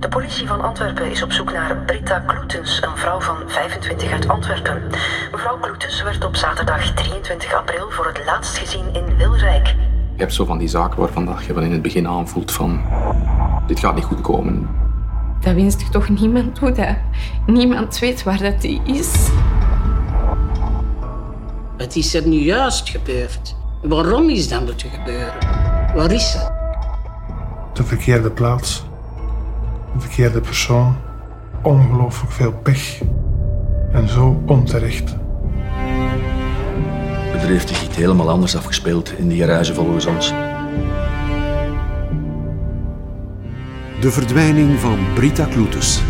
De politie van Antwerpen is op zoek naar Britta Kloetens, een vrouw van 25 uit Antwerpen. Mevrouw Kloetens werd op zaterdag 23 april voor het laatst gezien in Wilrijk. Je hebt zo van die zaken waarvan je van in het begin aanvoelt van dit gaat niet goed komen. Dat wist ik toch niemand doet dat. Niemand weet waar dat die is. Wat is er nu juist gebeurd? Waarom is dat moeten gebeuren? Waar is ze? De verkeerde plaats. De verkeerde persoon. Ongelooflijk veel pech. En zo onterecht. Er heeft zich iets helemaal anders afgespeeld in die garage volgens ons. De verdwijning van Brita Kloetes.